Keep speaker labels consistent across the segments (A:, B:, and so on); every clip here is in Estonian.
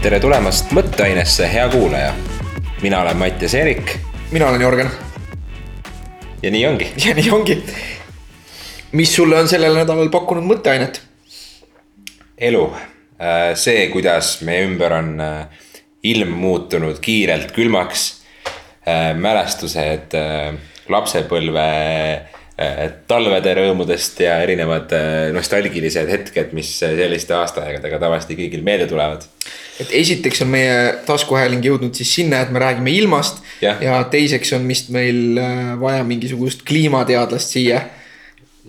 A: tere tulemast Mõtteainesse, hea kuulaja. mina olen Mattias Eerik
B: mina olen Jörgen
A: ja nii ongi.
B: ja nii ongi. mis sulle on sellel nädalal pakkunud mõtteainet?
A: elu, äh, see, kuidas meie ümber on äh, ilm muutunud kiirelt külmaks. Äh, mälestused lapsepõlve talvede rõõmudest ja erinevad nostalgilised hetked, mis selliste aastaaegadega tavaliselt kõigil meelde tulevad.
B: et esiteks on meie taskuhääling jõudnud siis sinna, et me räägime ilmast ja, ja teiseks on vist meil vaja mingisugust kliimateadlast siia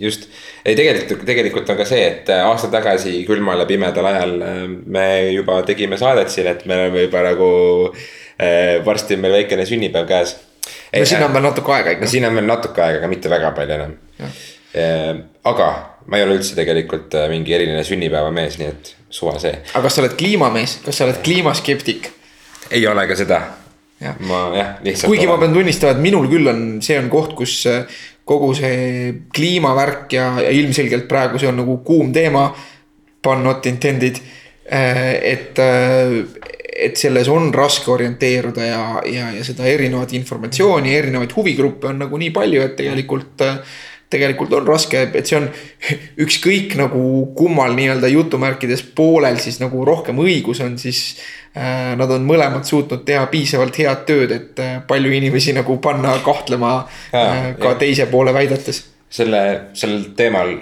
A: just, ei tegelikult, tegelikult on ka see, et äh, aasta tagasi külmal ja pimedal ajal äh, me juba tegime saadet siin, et me oleme juba nagu äh,. varsti on meil väikene sünnipäev käes.
B: No siin on veel natuke aega ikka.
A: no siin on veel natuke aega, aga mitte väga palju enam. Äh, aga ma ei ole üldse tegelikult mingi eriline sünnipäevamees, nii et suva see.
B: aga kas sa oled kliimamees, kas sa oled kliimaskeptik?
A: ei ole ka seda ma jah, lihtsalt.
B: kuigi olen. ma pean tunnistama, et minul küll on, see on koht, kus kogu see kliimavärk ja, ja ilmselgelt praegu see on nagu kuum teema. Pun not intended, äh, et, äh, et selles on raske orienteeruda ja, ja, ja seda erinevat informatsiooni, erinevaid huvigruppe on nagu nii palju, et tegelikult tegelikult on raske, et see on ükskõik nagu kummal nii-öelda jutumärkides poolel siis nagu rohkem õigus on, siis äh,. Nad on mõlemad suutnud teha piisavalt head tööd, et äh, palju inimesi nagu panna kahtlema ja, äh, ka ja. teise poole väidetes.
A: selle, sellel teemal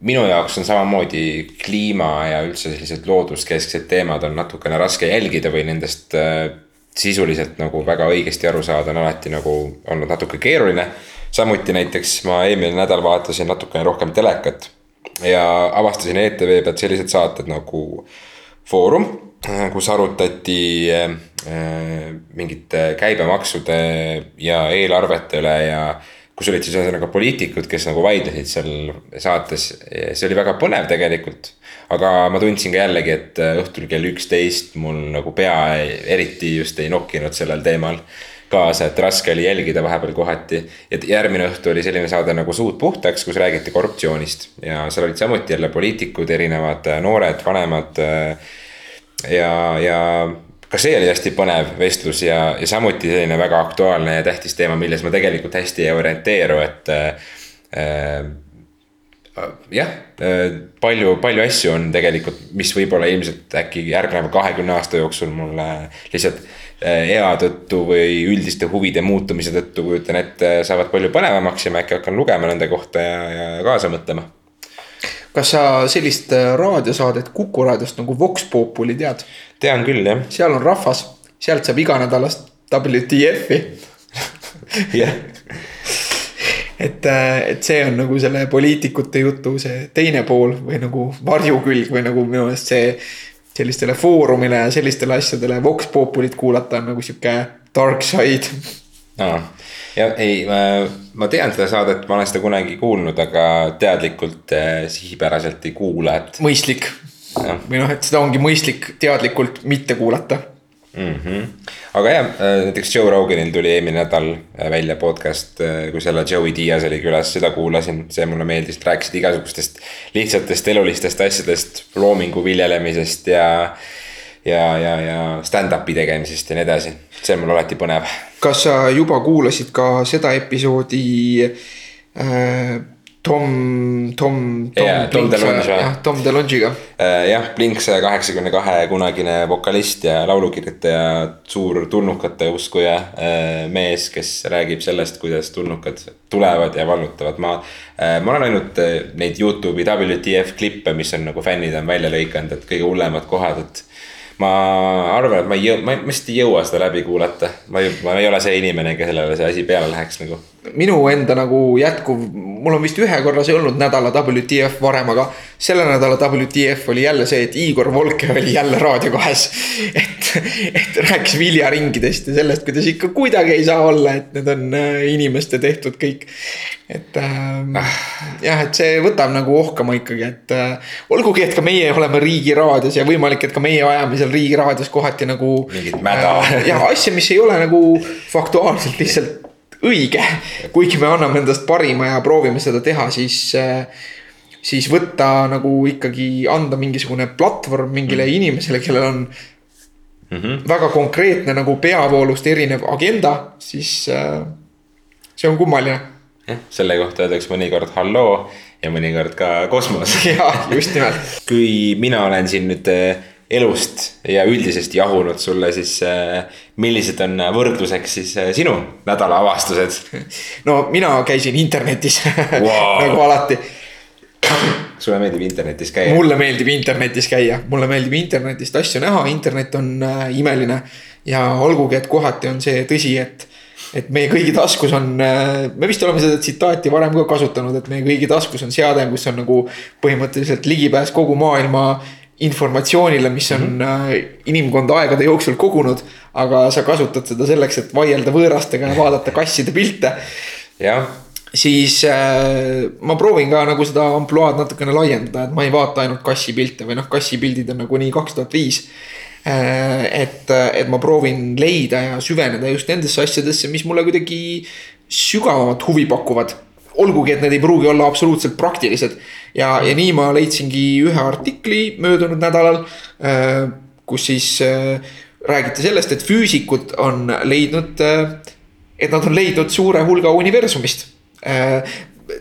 A: minu jaoks on samamoodi kliima ja üldse sellised looduskesksed teemad on natukene raske jälgida või nendest äh, sisuliselt nagu väga õigesti aru saada on alati nagu olnud natuke keeruline. Samuti näiteks ma eelmine nädal vaatasin natukene rohkem telekat ja avastasin ETV pealt sellised saated nagu Foorum, kus arutati äh, mingite käibemaksude ja eelarvete üle ja kus olid siis ühesõnaga poliitikud, kes nagu vaidlesid seal saates. see oli väga põnev tegelikult. aga ma tundsin ka jällegi, et õhtul kell üksteist mul nagu pea eriti just ei nokkinud sellel teemal kaasa, et raske oli jälgida vahepeal kohati. ja järgmine õhtu oli selline saade nagu Suud puhtaks, kus räägiti korruptsioonist ja seal olid samuti jälle poliitikud, erinevad äh, noored, vanemad. Äh, ja, ja ka see oli hästi põnev vestlus ja, ja samuti selline väga aktuaalne ja tähtis teema, milles ma tegelikult hästi ei orienteeru, et äh, jah, palju, palju asju on tegelikult, mis võib-olla ilmselt äkki järgneva kahekümne aasta jooksul mulle lihtsalt Eh, ea tõttu või üldiste huvide muutumise tõttu, kujutan ette, saavad palju põnevamaks ja ma äkki hakkan lugema nende kohta ja, ja kaasa mõtlema.
B: Kas sa sellist äh, raadiosaadet Kuku raadiost nagu Vox Populi tead?
A: tean küll, jah.
B: seal on rahvas, sealt saab iganädalast WTF-i jah et, äh, et see on nagu selle poliitikute jutu see teine pool või nagu varjukülg või nagu minu meelest see sellistele foorumile ja sellistele asjadele Vox Populit kuulata on nagu sihuke dark side.
A: aa, ja ei, ma tean seda saadet, ma olen seda kunagi kuulnud, aga teadlikult äh, sihipäraselt ei kuula, et.
B: mõistlik. või noh, et seda ongi mõistlik teadlikult mitte kuulata
A: mm. -hmm. aga jah, äh, näiteks Joe Roganil tuli eelmine nädal äh, välja podcast, äh, kui selle Joey Diaz oli külas, seda kuulasin, see mulle meeldis, rääkisid igasugustest lihtsatest elulistest asjadest, loomingu viljelemisest ja. Ja, ja, ja stand-up'i tegemisest ja nii edasi, see on mul alati põnev.
B: kas sa juba kuulasid ka seda episoodi äh, Tom, Tom, Tom
A: yeah,. Tom DeLonge. jah,
B: Tom DeLonge'iga.
A: Äh, jah, Blink saja kaheksakümne kahe kunagine vokalist ja laulukirjutaja, suur tulnukate uskuja äh, mees, kes räägib sellest, kuidas tulnukad tulevad ja vallutavad maad. Äh, ma olen ainult neid Youtube'i WTF klippe, mis on nagu fännid on välja lõiganud, et kõige hullemad kohad, et ma arvan, et ma ei jõua, ma vist ei jõua seda läbi kuulata, ma ei, ma ei ole see inimene, kellele see asi peale läheks nagu
B: minu enda nagu jätkuv, mul on vist ühe korra see olnud nädala WTF varem, aga selle nädala WTF oli jälle see, et Igor Volke oli jälle Raadio kahes. et, et rääkis viljaringidest ja sellest, kuidas ikka kuidagi ei saa olla, et need on äh, inimeste tehtud kõik. et äh, jah, et see võtab nagu ohkama ikkagi, et äh, olgugi, et ka meie oleme Riigiraadios ja võimalik, et ka meie ajame seal Riigiraadios kohati nagu.
A: mingit mäda
B: äh,. jah, asja, mis ei ole nagu faktuaalselt lihtsalt õige. kuigi me anname endast parima ja proovime seda teha, siis, siis võtta nagu ikkagi anda mingisugune platvorm mingile mm. inimesele, kellel on mm -hmm. väga konkreetne nagu peavoolust erinev agenda, siis äh, see on kummaline.
A: jah, selle kohta öeldakse mõnikord halloo ja mõnikord ka kosmos.
B: jaa, just nimelt.
A: kui mina olen siin nüüd äh, elust ja üldisest jahunud sulle, siis äh, millised on võrdluseks siis äh, sinu nädala avastused?
B: no mina käisin internetis wow. nagu alati
A: sulle meeldib internetis käia?
B: mulle meeldib internetis käia, mulle meeldib internetist asju näha, internet on äh, imeline. ja olgugi, et kohati on see tõsi, et, et meie kõigi taskus on äh,, me vist oleme seda tsitaati varem ka kasutanud, et meie kõigi taskus on seade, kus on nagu põhimõtteliselt ligipääs kogu maailma informatsioonile, mis on mm -hmm. inimkond aegade jooksul kogunud. aga sa kasutad seda selleks, et vaielda võõrastega ja vaadata kasside pilte.
A: jah
B: siis äh, ma proovin ka nagu seda ampluaad natukene laiendada, et ma ei vaata ainult kassipilte või noh, kassipildid on nagunii kaks tuhat viis. Äh, et, et ma proovin leida ja süveneda just nendesse asjadesse, mis mulle kuidagi sügavamat huvi pakuvad. olgugi, et need ei pruugi olla absoluutselt praktilised ja, ja nii ma leidsingi ühe artikli möödunud nädalal, äh, kus siis äh, räägiti sellest, et füüsikud on leidnud, et nad on leidnud suure hulga universumist Äh,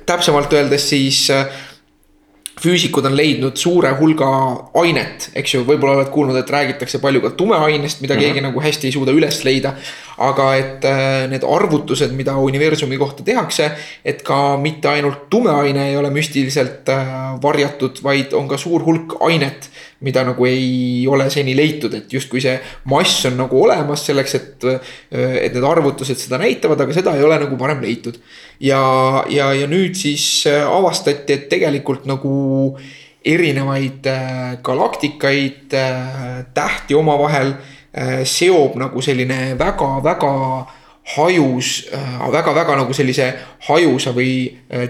B: täpsemalt öeldes siis äh, füüsikud on leidnud suure hulga ainet, eks ju, võib-olla oled kuulnud, et räägitakse palju ka tumeainest, mida mm -hmm. keegi nagu hästi ei suuda üles leida. Aga et äh, need arvutused, mida universumi kohta tehakse, et ka mitte ainult tumeaine ei ole müstiliselt äh, varjatud, vaid on ka suur hulk ainet, mida nagu ei ole seni leitud, et justkui see mass on nagu olemas selleks, et, äh, et need arvutused seda näitavad, aga seda ei ole nagu varem leitud. Ja, ja, ja nüüd siis avastati, et tegelikult nagu erinevaid galaktikaid, äh, tähti omavahel seob nagu selline väga-väga hajus väga,, väga-väga nagu sellise hajusa või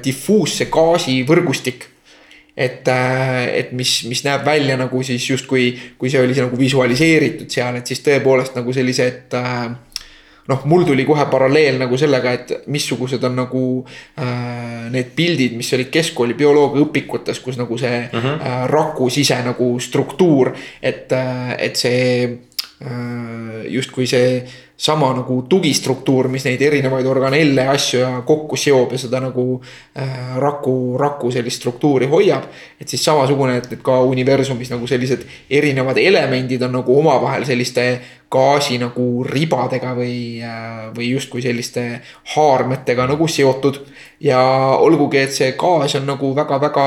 B: difuusse gaasivõrgustik et, et mis, mis näeb välja nagu siis justkui, kui see oli nagu visualiseeritud seal, et siis tõepoolest nagu sellised äh, noh, mul tuli kohe paralleel nagu sellega, et missugused on nagu äh, need pildid, mis olid keskkooli bioloogia õpikutes, kus nagu see mhm. -huh. äh, raku sise nagu struktuur, et äh,, et see äh, justkui see sama nagu tugistruktuur, mis neid erinevaid organelle ja asju ja kokku seob ja seda nagu äh, raku, raku sellist struktuuri hoiab. et siis samasugune, et, et ka universumis nagu sellised erinevad elemendid on nagu omavahel selliste gaasi nagu ribadega või, äh, või justkui selliste haarmetega nagu seotud. ja olgugi, et see gaas on nagu väga-väga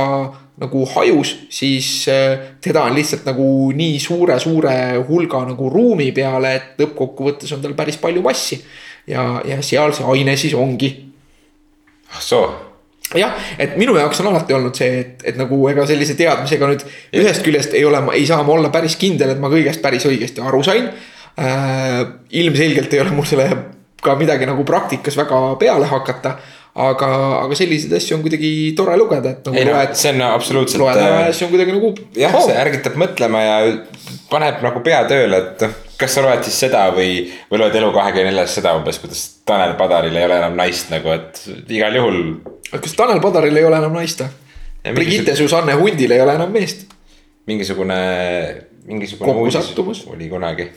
B: nagu hajus, siis äh, teda on lihtsalt nagu nii suure-suure hulga nagu ruumi peale, et lõppkokkuvõttes on tal päris palju massi. ja, ja seal see aine siis ongi.
A: ah soo
B: jah, et minu jaoks on alati olnud see, et, et nagu ega sellise teadmisega nüüd ühest küljest ei ole, ei saa ma olla päris kindel, et ma kõigest päris õigesti aru sain äh,. ilmselgelt ei ole mul selle ka midagi nagu praktikas väga peale hakata aga, aga selliseid asju on kuidagi tore lugeda, et
A: nagu ei, loed. see on absoluutselt.
B: loed ära ja siis on kuidagi nagu.
A: jah oh., see ärgitab mõtlema ja paneb nagu pea tööle, et kas sa loed siis seda või, või loed Elu24-s seda umbes, kuidas Tanel Padaril ei ole enam naist nagu, et igal juhul.
B: kas Tanel Padaril ei ole enam naist või? Brigitte Susanne Hundil ei ole enam meest.
A: mingisugune, mingisugune uudis oli kunagi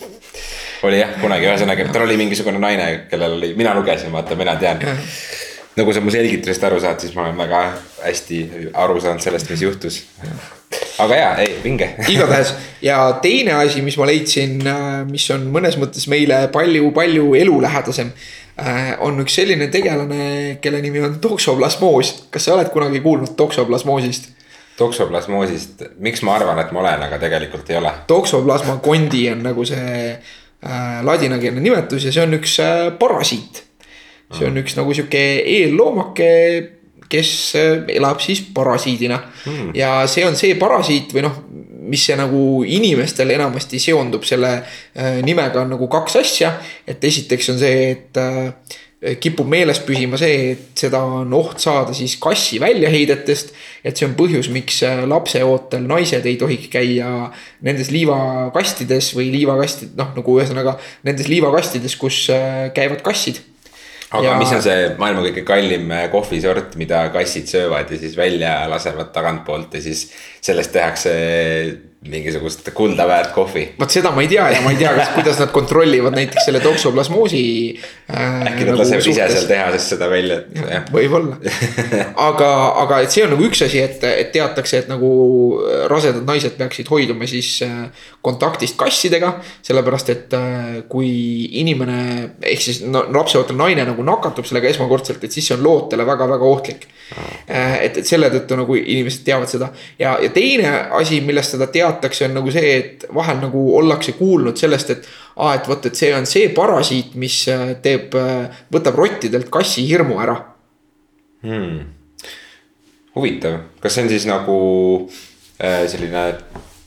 A: oli jah, kunagi, ühesõnaga, tal oli mingisugune naine, kellel oli, mina lugesin, vaata, mina tean nagu sa mu selgitusest aru saad, siis ma olen väga hästi aru saanud sellest, mis juhtus. Aga jaa, ei, vinge.
B: igatahes ja teine asi, mis ma leidsin, äh, mis on mõnes mõttes meile palju-palju elulähedasem. Äh, on üks selline tegelane, kelle nimi on toksoplasmoos. kas sa oled kunagi kuulnud toksoplasmoosist?
A: toksoplasmoosist, miks ma arvan, et ma olen, aga tegelikult ei ole.
B: toksoplasma kondi on nagu see äh, ladinakeelne nimetus ja see on üks parasiit see on üks nagu sihuke eelloomake, kes äh, elab siis parasiidina hmm.. ja see on see parasiit või noh, mis see nagu inimestel enamasti seondub selle äh, nimega on nagu kaks asja. et esiteks on see, et äh, kipub meeles püsima see, et seda on oht saada siis kassi väljaheidetest. et see on põhjus, miks lapseootel naised ei tohiks käia nendes liivakastides või liivakastid, noh nagu ühesõnaga nendes liivakastides, kus käivad kassid
A: aga ja... mis on see maailma kõige kallim äh, kohvisort, mida kassid söövad ja siis välja lasevad tagantpoolt ja siis sellest tehakse mingisugust kulda väärt kohvi.
B: vot seda ma ei tea ja ma ei tea, kas, kuidas nad kontrollivad näiteks selle toksoplasmoosi
A: äh,. äkki nad nagu lasevad ise seal tehasest seda välja,
B: et. võib-olla, aga, aga et see on nagu üks asi, et, et teatakse, et nagu rasedad naised peaksid hoiduma siis äh, kontaktist kassidega. sellepärast, et äh, kui inimene ehk siis no, lapseootel naine nagu nakatub sellega esmakordselt, et siis see on lootele väga-väga ohtlik. Äh, et, et selle tõttu nagu inimesed teavad seda ja, ja teine asi, millest seda teatakse teatakse, on nagu see, et vahel nagu ollakse kuulnud sellest, et aa, et vot, et see on see parasiit, mis äh, teeb, äh, võtab rottidelt kassi hirmu ära.
A: Hmm.. huvitav, kas see on siis nagu äh, selline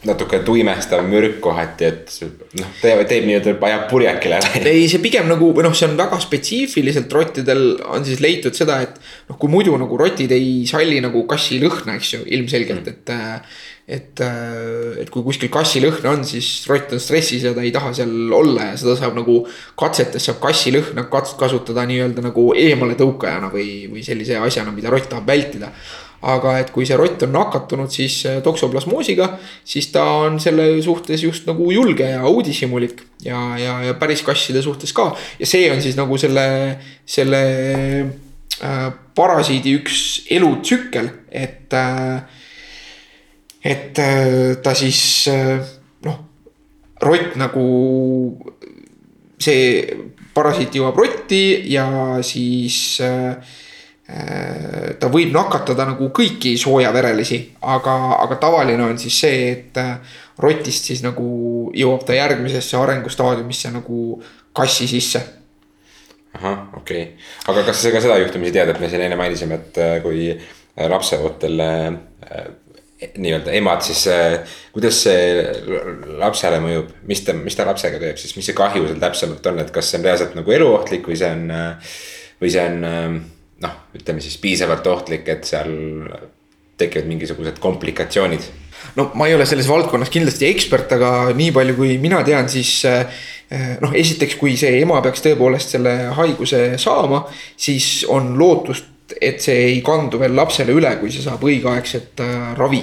A: natuke tuimestav mürk kohati, et noh, teeb, teeb nii-öelda, ajab purjekile
B: läbi. ei, see pigem nagu või noh, see on väga spetsiifiliselt rottidel on siis leitud seda, et noh, kui muidu nagu rotid ei salli nagu kassi lõhna, eks ju, ilmselgelt, et äh, et, äh, et kui kuskil kassilõhna on, siis rott on stressis ja ta ei taha seal olla ja seda saab nagu katsetes saab kassilõhna kasutada nii-öelda nagu eemaletõukajana või, või sellise asjana, mida rott tahab vältida. aga et kui see rott on nakatunud siis äh, toksoplasmoosiga, siis ta on selle suhtes just nagu julge ja uudishimulik ja, ja, ja päris kasside suhtes ka. ja see on siis nagu selle, selle äh, parasiidi üks elutsükkel, et äh, et äh, ta siis äh, noh, rott nagu see parasiit jõuab rotti ja siis äh, ta võib nakatada nagu kõiki soojaverelisi, aga, aga tavaline on siis see, et rotist siis nagu jõuab ta järgmisesse arengustaadiumisse nagu kassi sisse.
A: ahah, okei okay., aga kas sa ka seda juhtumisi tead, et me siin enne mainisime, et kui lapseootel nii-öelda emad, siis äh, kuidas see lapsele mõjub, mis ta, mis ta lapsega teeb siis, mis see kahju seal täpsemalt on, et kas see on reaalselt nagu eluohtlik või see on. Äh, või see on äh, noh, ütleme siis piisavalt ohtlik, et seal tekivad mingisugused komplikatsioonid.
B: no ma ei ole selles valdkonnas kindlasti ekspert, aga nii palju, kui mina tean, siis noh, esiteks, kui see ema peaks tõepoolest selle haiguse saama, siis on lootust et see ei kandu veel lapsele üle, kui see saab õigeaegset äh, ravi.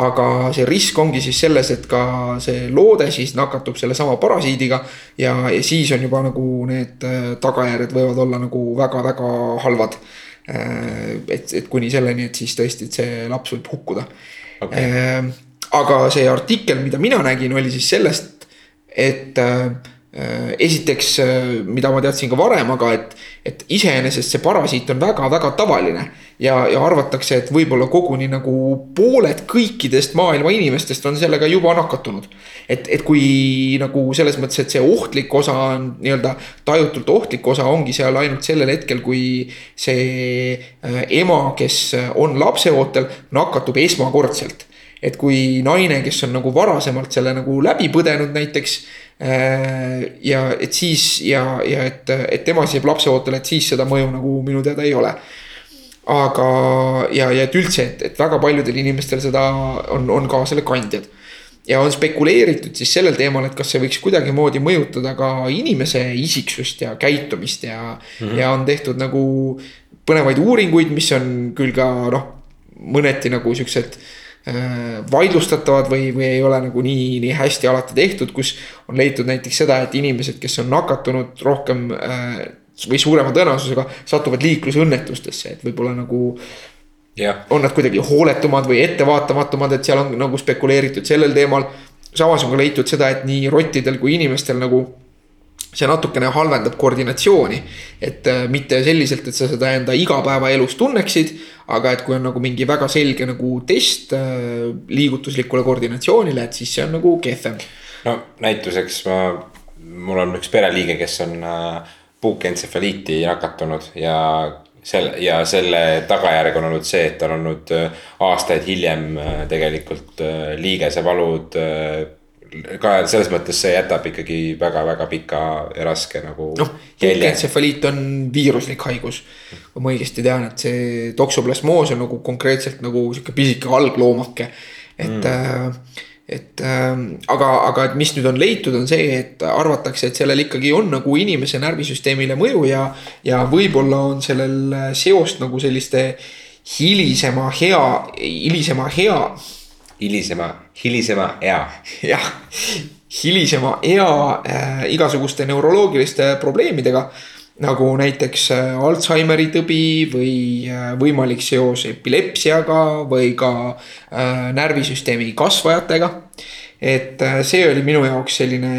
B: aga see risk ongi siis selles, et ka see loode siis nakatub sellesama parasiidiga. ja, ja siis on juba nagu need äh, tagajärjed võivad olla nagu väga-väga halvad. Äh, et, et kuni selleni, et siis tõesti, et see laps võib hukkuda okay.. aga see artikkel, mida mina nägin, oli siis sellest, et esiteks, äh, mida ma teadsin ka varem, aga et, et iseenesest see parasiit on väga-väga tavaline. ja, ja arvatakse, et võib-olla koguni nagu pooled kõikidest maailma inimestest on sellega juba nakatunud. et, et kui nagu selles mõttes, et see ohtlik osa on nii-öelda tajutult ohtlik osa ongi seal ainult sellel hetkel, kui see äh, ema, kes on lapseootel, nakatub esmakordselt et kui naine, kes on nagu varasemalt selle nagu läbi põdenud näiteks Äh, ja et siis ja, ja et, et tema siis jääb lapseootele, et siis seda mõju nagu minu teada ei ole. aga, ja, ja et üldse, et, et väga paljudel inimestel seda on, on ka selle kandjad. ja on spekuleeritud siis sellel teemal, et kas see võiks kuidagimoodi mõjutada ka inimese isiksust ja käitumist ja mm, -hmm. ja on tehtud nagu põnevaid uuringuid, mis on küll ka noh, mõneti nagu siuksed Äh, vaidlustatavad või, või ei ole nagu nii, nii hästi alati tehtud, kus on leitud näiteks seda, et inimesed, kes on nakatunud rohkem äh, või suurema tõenäosusega satuvad liiklusõnnetustesse, et võib-olla nagu. on nad kuidagi hooletumad või ettevaatamatumad, et seal on nagu spekuleeritud sellel teemal. samas on ka leitud seda, et nii rottidel kui inimestel nagu see natukene halvendab koordinatsiooni. et äh, mitte selliselt, et sa seda enda igapäevaelus tunneksid, aga et kui on nagu mingi väga selge nagu test äh, liigutuslikule koordinatsioonile, et siis see on nagu kehvem.
A: no näituseks ma, mul on üks pereliige, kes on äh, puukentsefaliiti nakatunud ja selle ja selle tagajärg on olnud see, et tal on olnud aastaid hiljem tegelikult liigesevalud ka selles mõttes see jätab ikkagi väga-väga pika ja raske nagu.
B: noh, puukentsefaliit on viiruslik haigus. kui ma õigesti tean, et see toksoplasmoos on nagu konkreetselt nagu sihuke pisike algloomake. et mm., äh, et äh, aga, aga et mis nüüd on leitud, on see, et arvatakse, et sellel ikkagi on nagu inimese närvisüsteemile mõju ja. ja võib-olla on sellel seost nagu selliste hilisema hea, hilisema hea
A: hilisema, hilisema ea.
B: jah, hilisema ea äh, igasuguste neuroloogiliste probleemidega nagu näiteks äh, Alžeimeri tõbi või äh, võimalik seos epilepsiaga või ka äh, närvisüsteemi kasvajatega. et see oli minu jaoks selline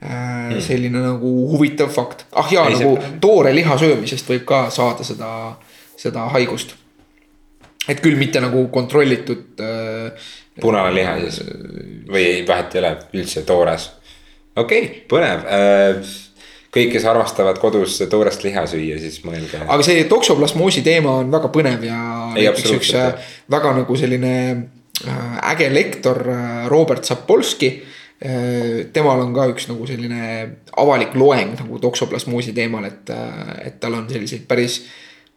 B: mm., selline nagu huvitav fakt. ah jaa, nagu toore liha söömisest võib ka saada seda, seda haigust. Et küll mitte nagu kontrollitud äh,.
A: punane liha siis või vahet ei ole üldse toores. okei okay,, põnev äh, kõik, kes armastavad kodus toorest liha süüa, siis mõelge.
B: aga see toksoplasmoosi teema on väga põnev ja. näiteks üks äh, väga nagu selline äh, äge lektor äh, Robert Sapolsky temal on ka üks nagu selline avalik loeng nagu toksoplasmoosi teemal, et, et tal on selliseid päris,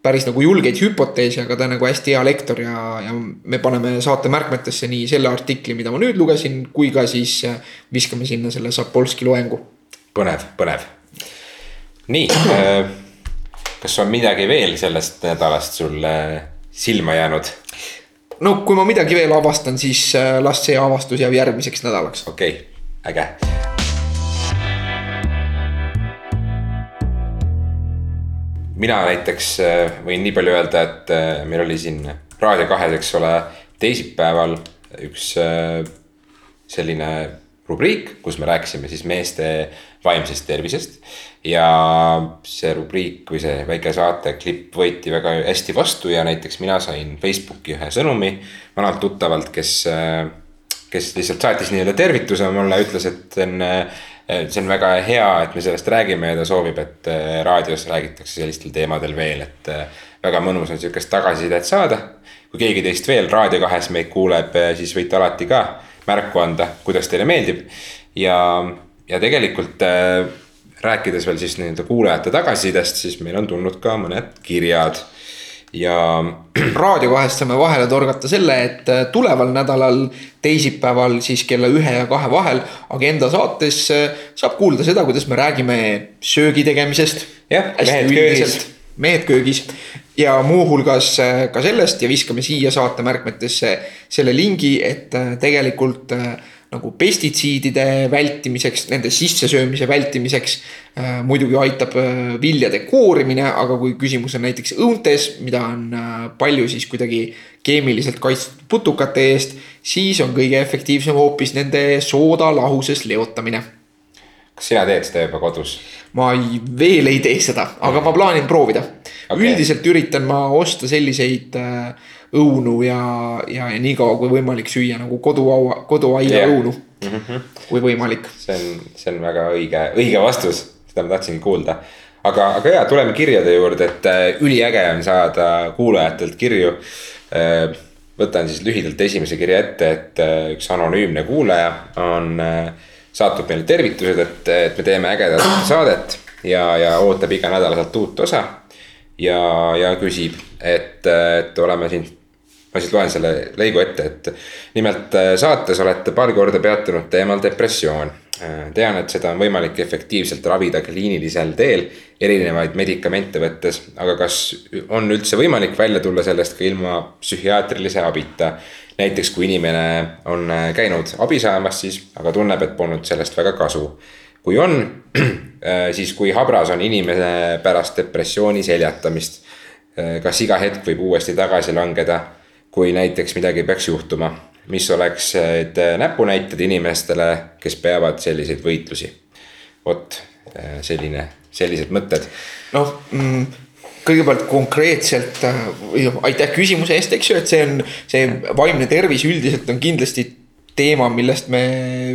B: päris nagu julgeid hüpoteese, aga ta on nagu hästi hea lektor ja, ja me paneme saate märkmetesse nii selle artikli, mida ma nüüd lugesin, kui ka siis viskame sinna selle Sapolsky loengu.
A: põnev, põnev nii äh,, kas on midagi veel sellest nädalast sulle silma jäänud?
B: no kui ma midagi veel avastan, siis äh, las see avastus jääb järgmiseks nädalaks.
A: okei okay,, äge. Mina näiteks äh, võin nii palju öelda, et äh, meil oli siin Raadio kahes, eks ole, teisipäeval üks selline rubriik, kus me rääkisime siis meeste vaimsest tervisest. Ja see rubriik või see väike saateklipp võeti väga hästi vastu ja näiteks mina sain Facebooki ühe sõnumi vanalt tuttavalt, kes, kes lihtsalt saatis nii-öelda tervituse mulle, ütles, et see on, see on väga hea, et me sellest räägime ja ta soovib, et raadios räägitakse sellistel teemadel veel, et väga mõnus on sihukest tagasisidet saada. kui keegi teist veel Raadio kahes meid kuuleb, siis võite alati ka märku anda, kuidas teile meeldib ja, ja tegelikult rääkides veel siis nii-öelda kuulajate tagasisidest, siis meil on tulnud ka mõned kirjad ja.
B: raadio kahest saame vahele torgata selle, et äh, tuleval nädalal teisipäeval siis kella ühe ja kahe vahel Agenda saates äh, saab kuulda seda, kuidas me räägime söögi tegemisest.
A: jah, mehed köögis.
B: mehed köögis ja muuhulgas äh, ka sellest ja viskame siia saate märkmetesse selle lingi, et tegelikult nagu pestitsiidide vältimiseks, nende sissesöömise vältimiseks äh,. muidugi aitab äh, viljade koorimine, aga kui küsimus on näiteks õuntes, mida on äh, palju siis kuidagi keemiliselt kaitstud putukate eest, siis on kõige efektiivsem hoopis nende sooda lahuses leotamine.
A: kas sina teed seda juba kodus?
B: ma ei, veel ei tee seda, aga ma plaanin proovida okay.. üldiselt üritan ma osta selliseid äh, õunu ja, ja, ja niikaua kui võimalik süüa nagu koduaua, koduaia yeah. õunu mm. -hmm. kui võimalik.
A: see on, see on väga õige, õige vastus, seda ma tahtsingi kuulda. aga, aga ja tuleme kirjade juurde, et äh, üliäge on saada kuulajatelt kirju äh,. võtan siis lühidalt esimese kirja ette, et üks anonüümne kuulaja on saatnud meile tervitused, et, et me teeme ägedat saadet ja, ja ootab iganädalaselt uut osa. Ja, ja küsib, et, et oleme siin ma siis loen selle lõigu ette, et nimelt äh, saates olete paar korda peatunud teemal depressioon. Äh, tean, et seda on võimalik efektiivselt ravida kliinilisel teel erinevaid medikamente võttes, aga kas on üldse võimalik välja tulla sellest ka ilma psühhiaatrilise abita? näiteks kui inimene on äh, käinud abi saamas, siis aga tunneb, et polnud sellest väga kasu. Kui on, siis kui habras on inimene pärast depressiooni seljatamist? kas iga hetk võib uuesti tagasi langeda kui näiteks midagi peaks juhtuma, mis oleks näpunäited inimestele, kes peavad selliseid võitlusi. vot äh, selline, sellised mõtted.
B: noh mm, kõigepealt konkreetselt äh, aitäh küsimuse eest, eks ju, et see on, see vaimne tervis üldiselt on kindlasti teema, millest me,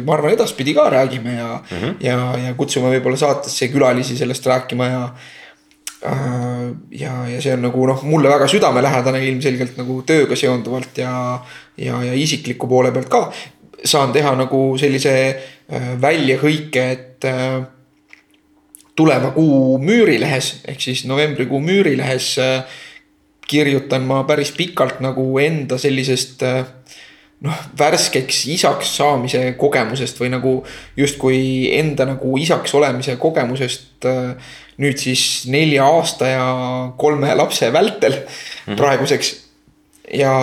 B: ma arvan, edaspidi ka räägime ja mm, -hmm. ja, ja kutsume võib-olla saatesse külalisi sellest rääkima ja Äh, ja, ja see on nagu noh, mulle väga südamelähedane ilmselgelt nagu tööga seonduvalt ja, ja, ja isikliku poole pealt ka. saan teha nagu sellise äh, väljahõike, et äh, tuleva kuu Müürilehes ehk siis novembrikuu Müürilehes kirjutan ma päris pikalt nagu enda sellisest noh, värskeks isaks saamise kogemusest või nagu justkui enda nagu isaks olemise kogemusest nüüd siis nelja aasta ja kolme lapse vältel mm -hmm. praeguseks. ja,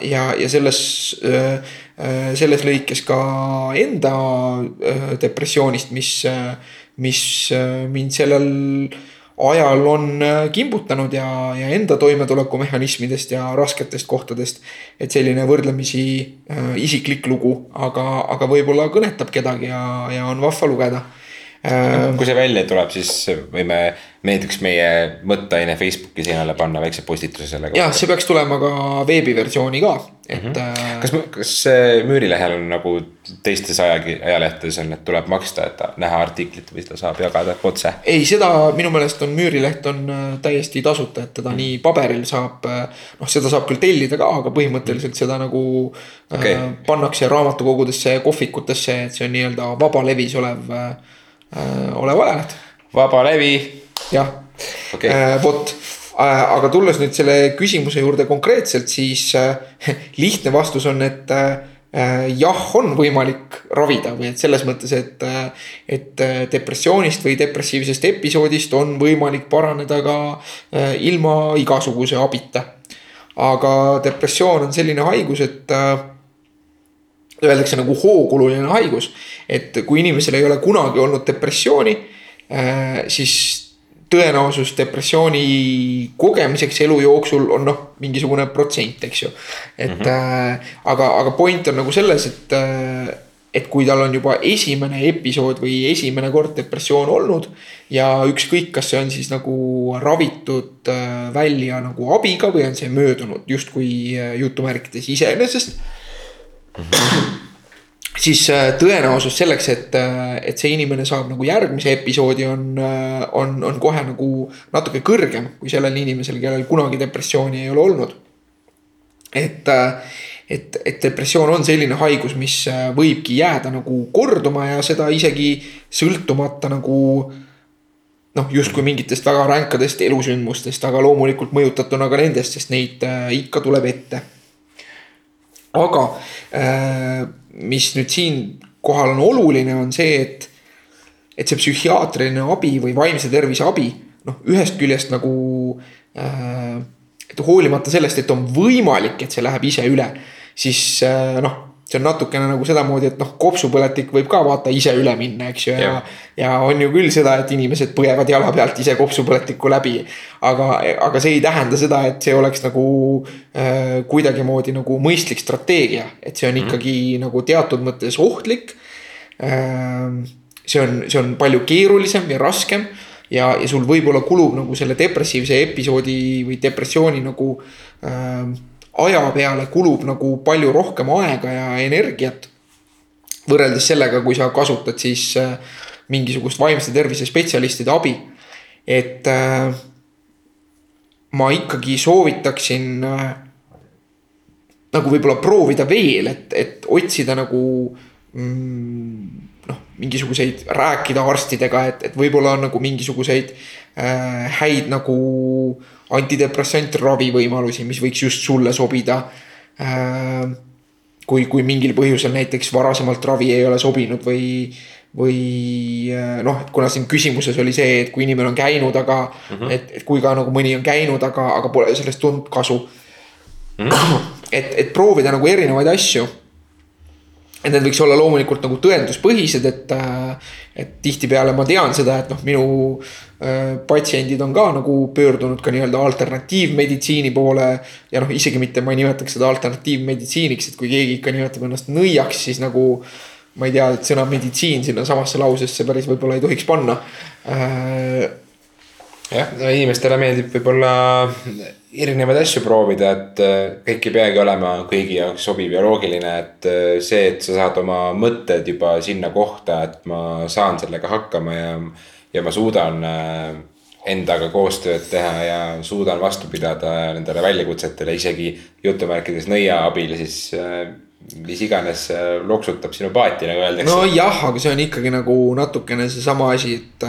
B: ja, ja selles äh, selles lõikes ka enda depressioonist, mis, mis mind sellel ajal on kimbutanud ja, ja enda toimetulekumehhanismidest ja rasketest kohtadest. et selline võrdlemisi isiklik lugu, aga, aga võib-olla kõnetab kedagi ja, ja on vahva lugeda
A: Äh, kui see välja tuleb, siis võime näiteks meie mõtteaine Facebooki seinale panna väikse postituse selle
B: kohta. jah, see peaks tulema ka veebiversiooni ka, et mm.
A: -hmm. kas, kas Müürilehel on nagu teistes aja, ajalehtedes on, et tuleb maksta, et näha artiklit või seda saab jagada otse?
B: ei, seda minu meelest on Müürileht on äh, täiesti tasuta, et teda mm. nii paberil saab. noh, seda saab küll tellida ka, aga põhimõtteliselt mm. seda nagu okay. äh, pannakse raamatukogudesse ja kohvikutesse, et see on nii-öelda vabalevis olev äh, Äh, olev ajaleht.
A: vaba levi.
B: jah okay., äh, vot äh, aga tulles nüüd selle küsimuse juurde konkreetselt, siis lihtne vastus on, et jah, on võimalik ravida või et selles mõttes, et, et depressioonist või depressiivsest episoodist on võimalik paraneda ka ilma igasuguse abita. aga depressioon on selline haigus, et öeldakse nagu hoogululine haigus. et kui inimesel ei ole kunagi olnud depressiooni, äh, siis tõenäosus depressiooni kogemiseks elu jooksul on noh, mingisugune protsent, eks ju. et mm -hmm. aga, aga point on nagu selles, et, äh, et kui tal on juba esimene episood või esimene kord depressioon olnud. ja ükskõik, kas see on siis nagu ravitud välja nagu abiga või on see möödunud justkui jutumärkides iseenesest siis äh, tõenäosus selleks, et, äh, et see inimene saab nagu järgmise episoodi, on, äh, on, on kohe nagu natuke kõrgem kui sellel inimesel, kellel kunagi depressiooni ei ole olnud. et, et, et depressioon on selline haigus, mis võibki jääda nagu korduma ja seda isegi sõltumata nagu noh, justkui mingitest väga ränkadest elusündmustest, aga loomulikult mõjutatuna ka nendest, sest neid ikka tuleb ette aga äh, mis nüüd siinkohal on oluline, on see, et, et see psühhiaatriline abi või vaimse tervise abi, noh, ühest küljest nagu äh,. et hoolimata sellest, et on võimalik, et see läheb ise üle, siis äh, noh see on natukene nagu sedamoodi, et noh, kopsupõletik võib ka vaata ise üle minna, eks ju, ja, ja. ja on ju küll seda, et inimesed põevad jala pealt ise kopsupõletikku läbi. aga, aga see ei tähenda seda, et see oleks nagu äh, kuidagimoodi nagu mõistlik strateegia, et see on mm -hmm. ikkagi nagu teatud mõttes ohtlik äh,. see on, see on palju keerulisem ja raskem ja, ja sul võib-olla kulub nagu selle depressiivse episoodi või depressiooni nagu äh, aja peale kulub nagu palju rohkem aega ja energiat. võrreldes sellega, kui sa kasutad siis äh, mingisugust vaimse tervise spetsialistide abi. et äh, ma ikkagi soovitaksin äh, nagu võib-olla proovida veel, et, et otsida nagu mm, noh, mingisuguseid, rääkida arstidega, et, et võib-olla on nagu mingisuguseid äh, häid nagu antidepressantravi võimalusi, mis võiks just sulle sobida äh,. kui, kui mingil põhjusel näiteks varasemalt ravi ei ole sobinud või, või äh, noh, et kuna siin küsimuses oli see, et kui inimene on käinud, aga mm, -hmm. et, et kui ka nagu mõni on käinud, aga, aga pole sellest tulnud kasu mm. -hmm. et, et proovida nagu erinevaid asju et need võiks olla loomulikult nagu tõenduspõhised, et, äh, et tihtipeale ma tean seda, et noh, minu äh, patsiendid on ka nagu pöördunud ka nii-öelda alternatiivmeditsiini poole. ja noh, isegi mitte ma ei nimetaks seda alternatiivmeditsiiniks, et kui keegi ikka nimetab ennast nõiaks, siis nagu. ma ei tea, et sõna meditsiin sinnasamasse lausesse päris võib-olla ei tohiks panna äh,
A: jah, inimestele meeldib võib-olla erinevaid asju proovida, et äh, kõik ei peagi olema kõigi jaoks sobiv ja loogiline, et äh, see, et sa saad oma mõtted juba sinna kohta, et ma saan sellega hakkama ja, ja ma suudan äh, endaga koostööd teha ja suudan vastu pidada nendele väljakutsetele isegi jutumärkides nõia abil, siis mis iganes loksutab sinu paati, nagu öeldakse.
B: nojah, aga see on ikkagi nagu natukene seesama asi, et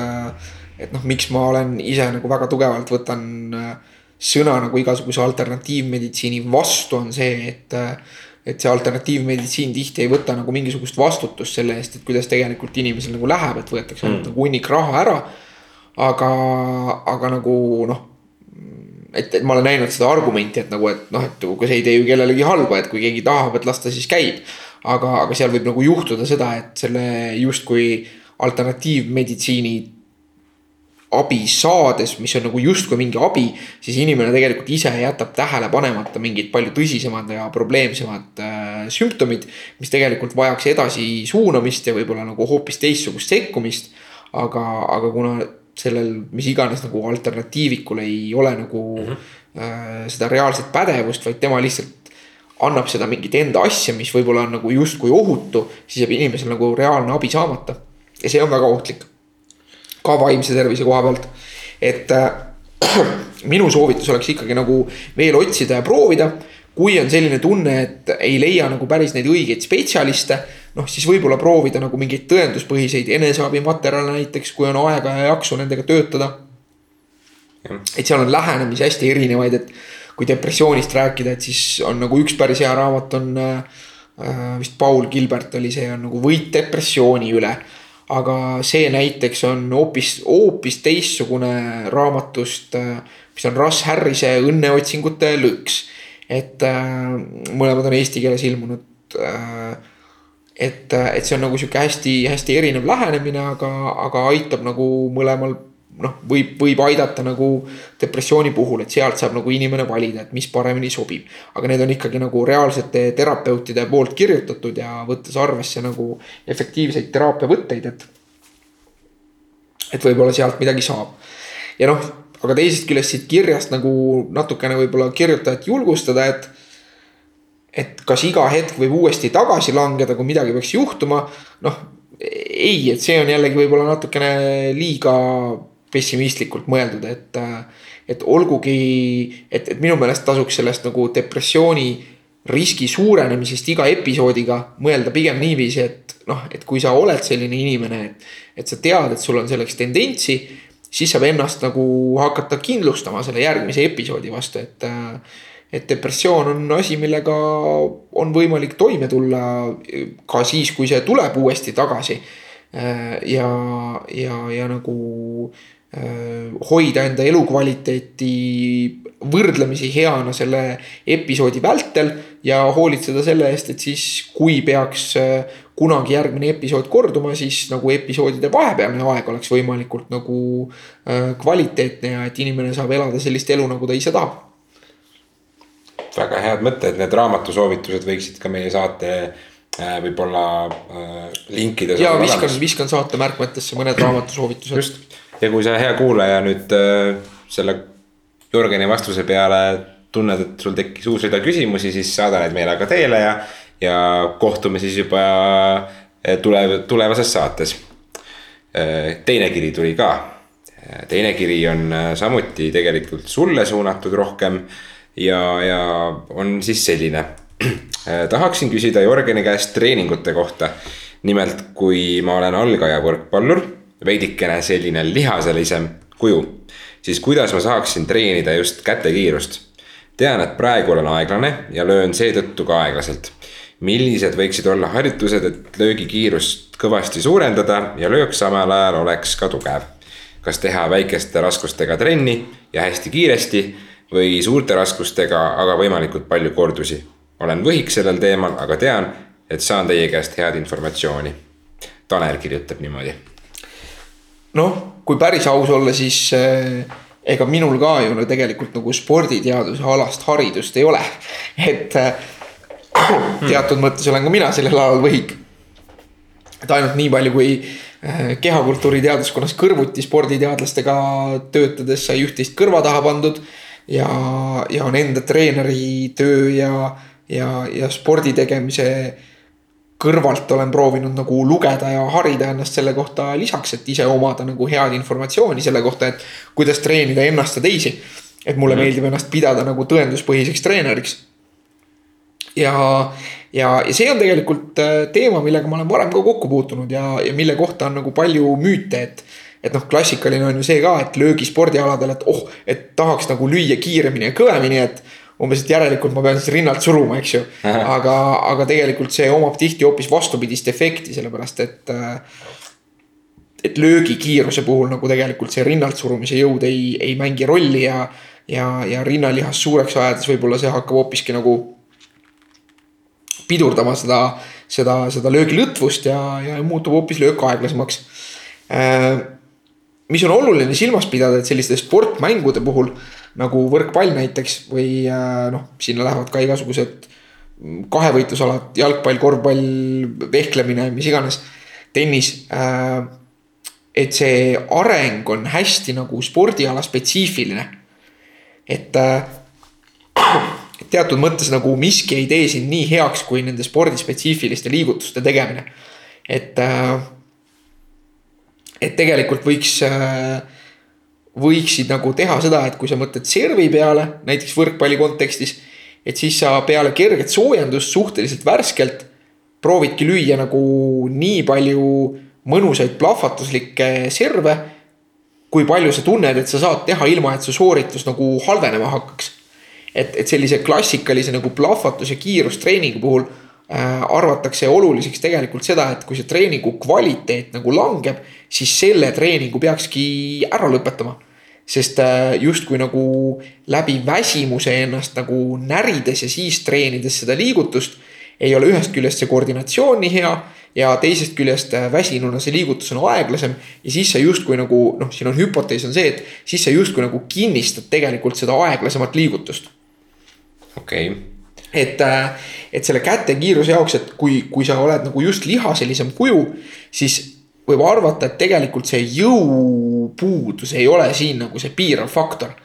B: et noh, miks ma olen ise nagu väga tugevalt võtan äh, sõna nagu igasuguse alternatiivmeditsiini vastu on see, et. Et see alternatiivmeditsiin tihti ei võta nagu mingisugust vastutust selle eest, et kuidas tegelikult inimesel nagu läheb, et võetakse mm. nagu hunnik raha ära. aga, aga nagu noh et, et ma olen näinud seda argumenti, et nagu, et noh, et kui see ei tee ju kellelegi halba, et kui keegi tahab, et las ta siis käib. aga, aga seal võib nagu juhtuda seda, et selle justkui alternatiivmeditsiini abi saades, mis on nagu justkui mingi abi, siis inimene tegelikult ise jätab tähele panemata mingid palju tõsisemad ja probleemsemad äh, sümptomid. mis tegelikult vajaks edasi suunamist ja võib-olla nagu hoopis teistsugust sekkumist. aga, aga kuna sellel, mis iganes nagu alternatiivikul ei ole nagu mm -hmm. äh, seda reaalset pädevust, vaid tema lihtsalt annab seda mingit enda asja, mis võib-olla on nagu justkui ohutu, siis jääb inimesel nagu reaalne abi saamata. ja see on väga ohtlik ka vaimse tervise koha pealt. et äh, minu soovitus oleks ikkagi nagu veel otsida ja proovida. kui on selline tunne, et ei leia nagu päris neid õigeid spetsialiste, noh siis võib-olla proovida nagu mingeid tõenduspõhiseid eneseabimaterjale näiteks, kui on aega ja jaksu nendega töötada. et seal on lähenemisi hästi erinevaid, et kui depressioonist rääkida, et siis on nagu üks päris hea raamat on äh, vist Paul Gilbert oli see on nagu Võit depressiooni üle aga see näiteks on hoopis, hoopis teistsugune raamatust, mis on Russ Harrise Õnneotsingute lõks. et äh, mõlemad on eesti keeles ilmunud äh,. et, et see on nagu sihuke hästi-hästi erinev lähenemine, aga, aga aitab nagu mõlemal noh, võib, võib aidata nagu depressiooni puhul, et sealt saab nagu inimene valida, et mis paremini sobib. aga need on ikkagi nagu reaalsete terapeutide poolt kirjutatud ja võttes arvesse nagu efektiivseid teraapiavõtteid, et. et võib-olla sealt midagi saab. ja noh, aga teisest küljest siit kirjast nagu natukene võib-olla kirjutajat julgustada, et et kas iga hetk võib uuesti tagasi langeda, kui midagi peaks juhtuma, noh ei, et see on jällegi võib-olla natukene liiga pessimistlikult mõeldud, et. et olgugi, et, et minu meelest tasuks sellest nagu depressiooni riski suurenemisest iga episoodiga mõelda pigem niiviisi, et noh, et kui sa oled selline inimene, et. et sa tead, et sul on selleks tendentsi, siis saab ennast nagu hakata kindlustama selle järgmise episoodi vastu, et et depressioon on asi, millega on võimalik toime tulla ka siis, kui see tuleb uuesti tagasi. ja, ja, ja nagu hoida enda elukvaliteeti võrdlemisi heana selle episoodi vältel ja hoolitseda selle eest, et siis kui peaks äh, kunagi järgmine episood korduma, siis nagu episoodide vahepealne aeg oleks võimalikult nagu äh, kvaliteetne ja et inimene saab elada sellist elu, nagu ta ise tahab.
A: väga head mõtted, need raamatusoovitused võiksid ka meie saate võib-olla linkida.
B: ja viskan, viskan saate märkmetesse mõned raamatusoovitused.
A: just ja kui sa, hea kuulaja, nüüd äh, selle Jürgeni vastuse peale tunned, et sul tekkis uus rida küsimusi, siis saada need meile ka teele ja, ja kohtume siis juba äh, tulev, tulevases saates. Äh, teine kiri tuli ka. teine kiri on samuti tegelikult sulle suunatud rohkem ja, ja on siis selline. tahaksin küsida Jürgeni käest treeningute kohta. nimelt, kui ma olen algaja võrkpallur veidikene selline lihaselisem kuju, siis kuidas ma saaksin treenida just kätekiirust? tean, et praegu olen aeglane ja löön seetõttu ka aeglaselt. millised võiksid olla harjutused, et löögikiirust kõvasti suurendada ja löök samal ajal oleks ka tugev? kas teha väikeste raskustega trenni ja hästi kiiresti või suurte raskustega, aga võimalikult palju kordusi? olen võhik sellel teemal, aga tean, et saan teie käest head informatsiooni. Tanel kirjutab niimoodi
B: noh, kui päris aus olla, siis äh, ega minul ka ju no tegelikult nagu sporditeaduse alast haridust ei ole. et äh, teatud mõttes olen ka mina sellel alal võhik. et ainult nii palju, kui äh, kehakultuuri teaduskonnas kõrvuti sporditeadlastega töötades sai üht-teist kõrva taha pandud. ja, ja on enda treeneri töö ja, ja, ja spordi tegemise kõrvalt olen proovinud nagu lugeda ja harida ennast selle kohta lisaks, et ise omada nagu head informatsiooni selle kohta, et kuidas treenida ennast ja teisi. et mulle mm meeldib ennast pidada nagu tõenduspõhiseks treeneriks. ja, ja, ja see on tegelikult äh, teema, millega ma olen varem ka kokku puutunud ja, ja mille kohta on nagu palju müüte, et et noh, klassikaline on ju see ka, et löögispordialadel, et oh, et tahaks nagu lüüa kiiremini ja kõvemini, et umbes, et järelikult ma pean siis rinnalt suruma, eks ju. aga, aga tegelikult see omab tihti hoopis vastupidist efekti, sellepärast et. et löögikiiruse puhul nagu tegelikult see rinnalt surumise jõud ei, ei mängi rolli ja. ja, ja rinnalihast suureks ajades võib-olla see hakkab hoopiski nagu pidurdama seda seda, seda löögilõtvust ja, ja muutub hoopis löök aeglasemaks äh, mis on oluline silmas pidada, et selliste sportmängude puhul nagu võrkpall näiteks või äh, noh, sinna lähevad ka igasugused kahevõitlusalad, jalgpall, korvpall, vehklemine, mis iganes, tennis. Äh, et see areng on hästi nagu spordiala spetsiifiline. et äh, teatud mõttes nagu miski ei tee sind nii heaks, kui nende spordispetsiifiliste liigutuste tegemine. et et tegelikult võiks, äh, võiksid nagu teha seda, et kui sa mõtled servi peale, näiteks võrkpalli kontekstis. et siis sa peale kerget soojendust suhteliselt värskelt proovidki lüüa nagu nii palju mõnusaid plahvatuslikke serve. kui palju sa tunned, et sa saad teha ilma, et su sooritus nagu halvenema hakkaks. et, et sellise klassikalise nagu plahvatus ja kiirustreeningu puhul arvatakse oluliseks tegelikult seda, et kui see treeningu kvaliteet nagu langeb, siis selle treeningu peakski ära lõpetama. sest äh, justkui nagu läbi väsimuse ennast nagu närides ja siis treenides seda liigutust. ei ole ühest küljest see koordinatsioon nii hea ja teisest küljest äh, väsinuna see liigutus on aeglasem. ja siis sa justkui nagu noh, siin on hüpotees on see, et siis sa justkui nagu kinnistad tegelikult seda aeglasemat liigutust.
A: okei okay
B: et, äh, et selle kätekiiruse jaoks, et kui, kui sa oled nagu just lihaselisem kuju, siis võib arvata, et tegelikult see jõupuudus ei ole siin nagu see piirav faktor.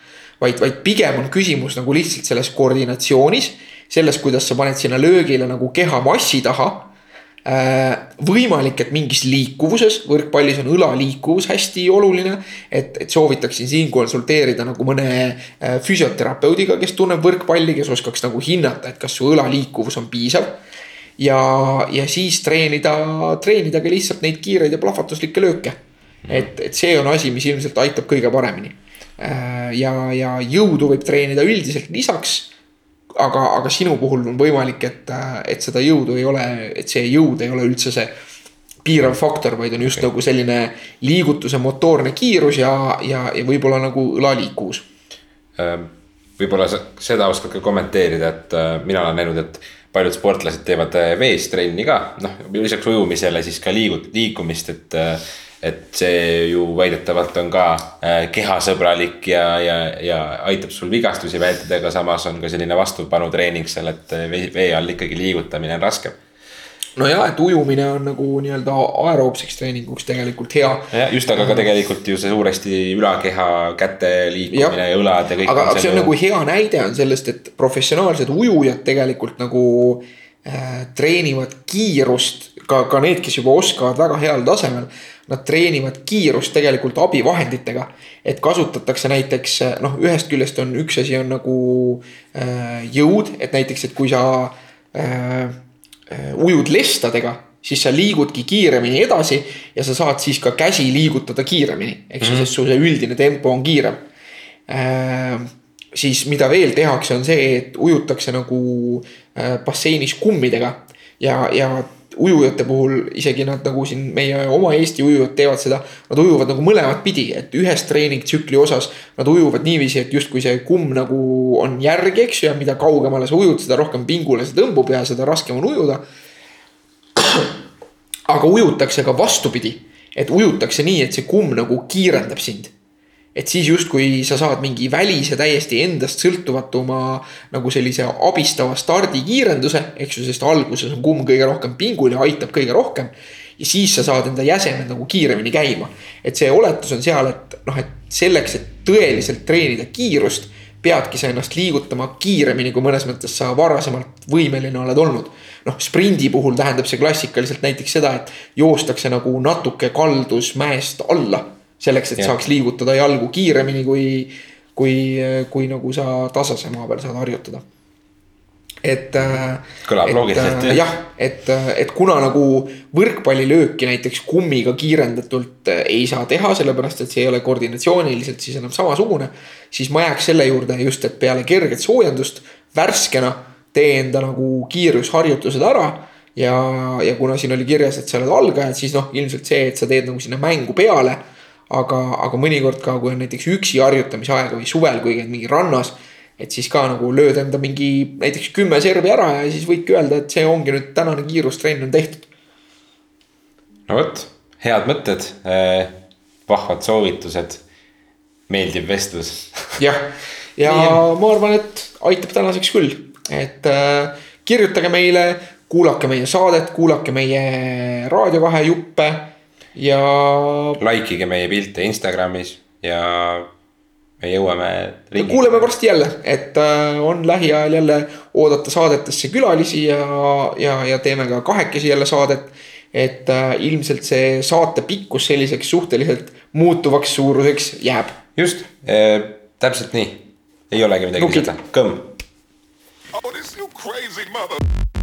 B: vaid, vaid pigem on küsimus nagu lihtsalt selles koordinatsioonis, selles, kuidas sa paned sinna löögile nagu keha massi taha võimalik, et mingis liikuvuses, võrkpallis on õlaliikuvus hästi oluline. et, et soovitaksin siin konsulteerida nagu mõne äh, füsioterapeudiga, kes tunneb võrkpalli, kes oskaks nagu hinnata, et kas su õlaliikuvus on piisav. ja, ja siis treenida, treenida ka lihtsalt neid kiireid ja plahvatuslikke lööke. et, et see on asi, mis ilmselt aitab kõige paremini. Äh, ja, ja jõudu võib treenida üldiselt lisaks aga, aga sinu puhul on võimalik, et, et seda jõudu ei ole, et see jõud ei ole üldse see piirav faktor, vaid on just okay. nagu selline liigutuse motoorne kiirus ja, ja, ja võib-olla nagu õlaliikuvus.
A: Ehm, võib-olla seda oskad ka kommenteerida, et äh, mina olen näinud, et paljud sportlased teevad äh, vees trenni ka, noh lisaks ujumisele siis ka liigut-, liikumist, et äh, et see ju väidetavalt on ka äh, kehasõbralik ja, ja, ja aitab sul vigastusi vältida, aga samas on ka selline vastupanutreening seal, et äh, vee all ikkagi liigutamine on raskem
B: no ja, et ujumine on nagu nii-öelda aeroobseks treeninguks tegelikult hea.
A: just, aga ka tegelikult ju see suuresti ülakeha, käte liikumine ja, ja õlad ja kõik.
B: aga see on ju... nagu hea näide on sellest, et professionaalsed ujujad tegelikult nagu äh, treenivad kiirust. Ka, ka need, kes juba oskavad väga heal tasemel nad treenivad kiirust tegelikult abivahenditega. et kasutatakse näiteks noh, ühest küljest on üks asi on nagu äh, jõud, et näiteks, et kui sa äh, äh, ujud lestadega siis sa liigudki kiiremini edasi ja sa saad siis ka käsi liigutada kiiremini, eks ju mm -hmm., sest su see üldine tempo on kiirem äh,. siis mida veel tehakse, on see, et ujutakse nagu äh, basseinis kummidega ja, ja ujujate puhul isegi nad nagu siin meie oma Eesti ujujad teevad seda. Nad ujuvad nagu mõlemat pidi, et ühes treeningtsükli osas nad ujuvad niiviisi, et justkui see kumm nagu on järgi, eks ju, ja mida kaugemale sa ujud, seda rohkem pingule see tõmbub ja seda raskem on ujuda. aga ujutakse ka vastupidi, et ujutakse nii, et see kumm nagu kiirendab sind et siis justkui sa saad mingi välise, täiesti endast sõltuvatuma nagu sellise abistava stardikiirenduse, eks ju, sest alguses on kumm kõige rohkem pingul ja aitab kõige rohkem. ja siis sa saad enda jäsemed nagu kiiremini käima. et see oletus on seal, et noh, et selleks, et tõeliselt treenida kiirust, peadki sa ennast liigutama kiiremini, kui mõnes mõttes sa varasemalt võimeline oled olnud. noh, sprindi puhul tähendab see klassikaliselt näiteks seda, et joostakse nagu natuke kaldus mäest alla selleks, et ja. saaks liigutada jalgu kiiremini, kui, kui, kui nagu sa tasase maa peal saad harjutada. et.
A: kõlab loogiliselt
B: jah. et, et kuna nagu võrkpallilööki näiteks kummiga kiirendatult ei saa teha, sellepärast et see ei ole koordinatsiooniliselt siis enam samasugune. siis ma jääks selle juurde just, et peale kerget soojendust värskena tee enda nagu kiirusharjutused ära ja, ja kuna siin oli kirjas, et sa oled algajad, siis noh, ilmselt see, et sa teed nagu sinna mängu peale aga, aga mõnikord ka, kui on näiteks üksi harjutamise aega või suvel, kui käid mingi rannas. et siis ka nagu lööd enda mingi näiteks kümme servi ära ja siis võidki öelda, et see ongi nüüd tänane kiirustrenn on tehtud.
A: no vot, head mõtted, vahvad soovitused, meeldiv vestlus
B: jah, ja Nii. ma arvan, et aitab tänaseks küll, et äh, kirjutage meile, kuulake meie saadet, kuulake meie raadiovahejuppe ja.
A: Like ige meie pilte Instagramis ja me jõuame.
B: kuuleme varsti jälle, et äh, on lähiajal jälle oodata saadetesse külalisi ja, ja, ja teeme ka kahekesi jälle saadet. et äh, ilmselt see saate pikkus selliseks suhteliselt muutuvaks suuruseks jääb.
A: just äh,, täpselt nii, ei olegi midagi lisada, kõmm. Oh, this you crazy mother.